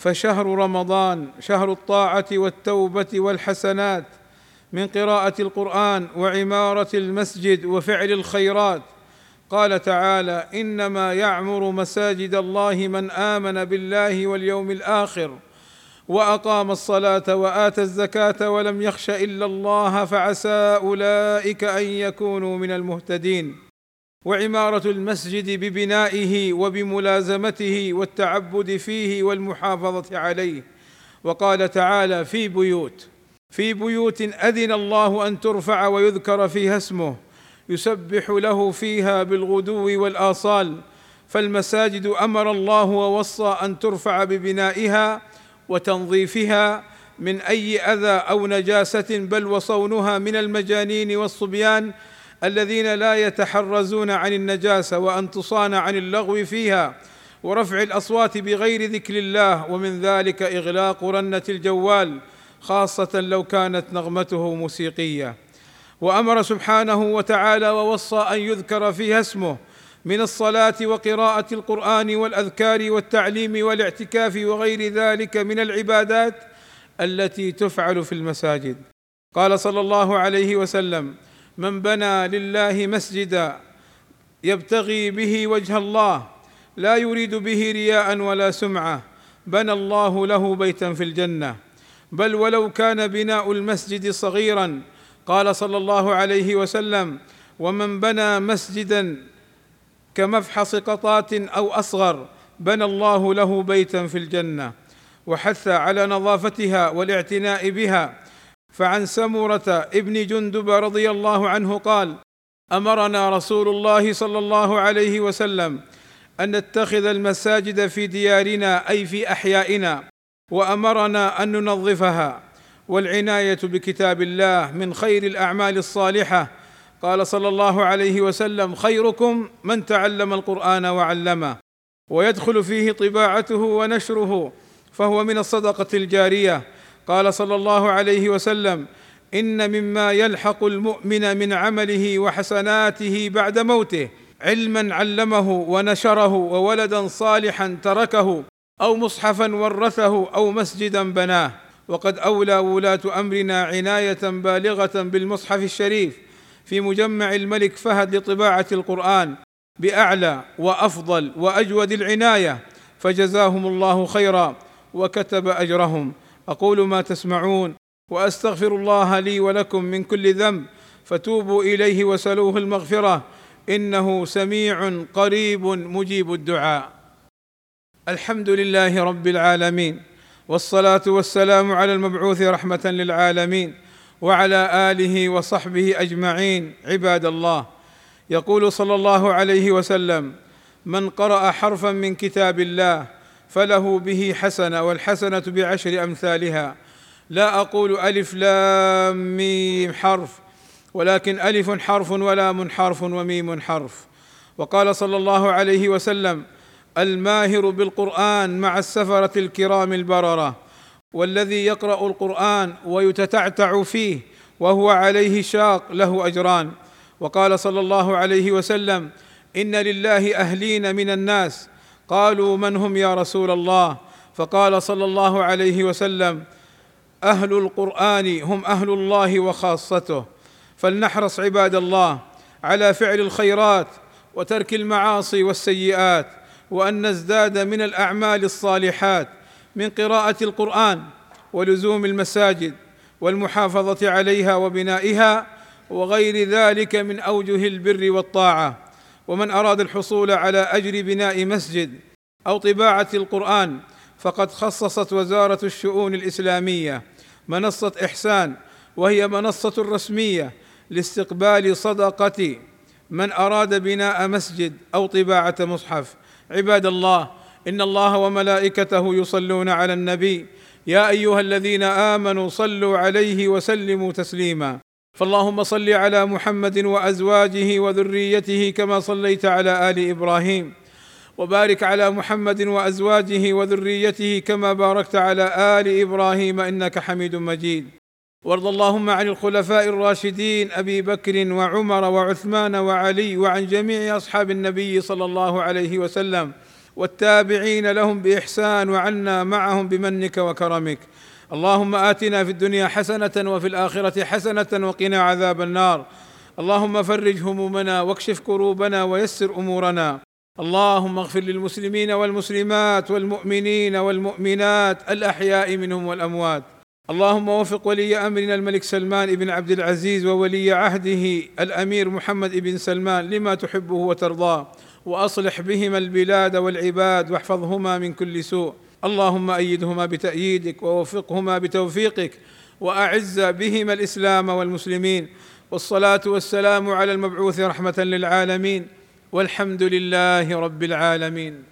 فشهر رمضان شهر الطاعة والتوبة والحسنات من قراءة القرآن وعمارة المسجد وفعل الخيرات. قال تعالى إنما يعمر مساجد الله من آمن بالله واليوم الآخر وأقام الصلاة واتى الزكاة ولم يخش إلا الله فعسى أولئك أن يكونوا من المهتدين. وعمارة المسجد ببنائه وبملازمته والتعبد فيه والمحافظة عليه. وقال تعالى في بيوت في بيوت أذن الله أن ترفع ويذكر فيها اسمه يسبح له فيها بالغدو والآصال. فالمساجد أمر الله ووصى أن ترفع ببنائها وتنظيفها من أي أذى أو نجاسة بل وصونها من المجانين والصبيان الذين لا يتحرزون عن النجاسة وأن تصان عن اللغو فيها ورفع الأصوات بغير ذكر الله ومن ذلك إغلاق رنة الجوال خاصة لو كانت نغمته موسيقية. وأمر سبحانه وتعالى ووصى أن يذكر فيها اسمه من الصلاة وقراءة القرآن والأذكار والتعليم والاعتكاف وغير ذلك من العبادات التي تفعل في المساجد. قال صلى الله عليه وسلم من بنى لله مسجدا يبتغي به وجه الله لا يريد به رياء ولا سمعة بنى الله له بيتا في الجنة. بل ولو كان بناء المسجد صغيرا قال صلى الله عليه وسلم ومن بنى مسجدا كمفحص قطات أو أصغر بنى الله له بيتا في الجنة وحث على نظافتها والاعتناء بها فعن سمرة ابن جندب رضي الله عنه قال أمرنا رسول الله صلى الله عليه وسلم أن نتخذ المساجد في ديارنا أي في أحيائنا وأمرنا أن ننظفها. والعناية بكتاب الله من خير الأعمال الصالحة. قال صلى الله عليه وسلم خيركم من تعلم القرآن وعلمه ويدخل فيه طباعته ونشره فهو من الصدقة الجارية. قال صلى الله عليه وسلم إن مما يلحق المؤمن من عمله وحسناته بعد موته علما علمه ونشره وولدا صالحا تركه أو مصحفا ورثه أو مسجدا بناه وقد أولى ولاة أمرنا عناية بالغة بالمصحف الشريف في مجمع الملك فهد لطباعة القرآن بأعلى وأفضل وأجود العناية فجزاهم الله خيرا وكتب أجرهم. أقول ما تسمعون وأستغفر الله لي ولكم من كل ذنب فتوبوا إليه وسلوه المغفرة إنه سميع قريب مجيب الدعاء. الحمد لله رب العالمين والصلاة والسلام على المبعوث رحمة للعالمين وعلى آله وصحبه أجمعين عباد الله. يقول صلى الله عليه وسلم من قرأ حرفا من كتاب الله فله به حسنة والحسنة بعشر أمثالها. لا أقول ألف لام ميم حرف ولكن ألف حرف ولام حرف وميم حرف. وقال صلى الله عليه وسلم الماهر بالقرآن مع السفرة الكرام البررة والذي يقرأ القرآن ويتتعتع فيه وهو عليه شاق له أجران. وقال صلى الله عليه وسلم إن لله أهلين من الناس قالوا من هم يا رسول الله؟ فقال صلى الله عليه وسلم أهل القرآن هم أهل الله وخاصته فلنحرص عباد الله على فعل الخيرات وترك المعاصي والسيئات وأن نزداد من الأعمال الصالحات من قراءة القرآن ولزوم المساجد والمحافظة عليها وبنائها وغير ذلك من أوجه البر والطاعة. ومن أراد الحصول على أجر بناء مسجد أو طباعة القرآن فقد خصصت وزارة الشؤون الإسلامية منصة إحسان وهي منصة رسمية لاستقبال صدقة من أراد بناء مسجد أو طباعة مصحف. عباد الله إن الله وملائكته يصلون على النبي يا أيها الذين آمنوا صلوا عليه وسلموا تسليما. فاللهم صل على محمد وأزواجه وذريته كما صليت على آل إبراهيم. وبارك على محمد وأزواجه وذريته كما باركت على آل إبراهيم إنك حميد مجيد. وارض اللهم عن الخلفاء الراشدين أبي بكر وعمر وعثمان وعلي وعن جميع أصحاب النبي صلى الله عليه وسلم. والتابعين لهم بإحسان وعنا معهم بمنك وكرمك. اللهم آتنا في الدنيا حسنة وفي الآخرة حسنة وقنا عذاب النار. اللهم فرج همومنا واكشف كروبنا ويسر أمورنا. اللهم اغفر للمسلمين والمسلمات والمؤمنين والمؤمنات الأحياء منهم والأموات. اللهم وفق ولي أمرنا الملك سلمان بن عبد العزيز وولي عهده الأمير محمد بن سلمان لما تحبه وترضاه. وأصلح بهما البلاد والعباد واحفظهما من كل سوء. اللهم أيدهما بتأييدك ووفقهما بتوفيقك وأعز بهما الإسلام والمسلمين والصلاة والسلام على المبعوث رحمة للعالمين والحمد لله رب العالمين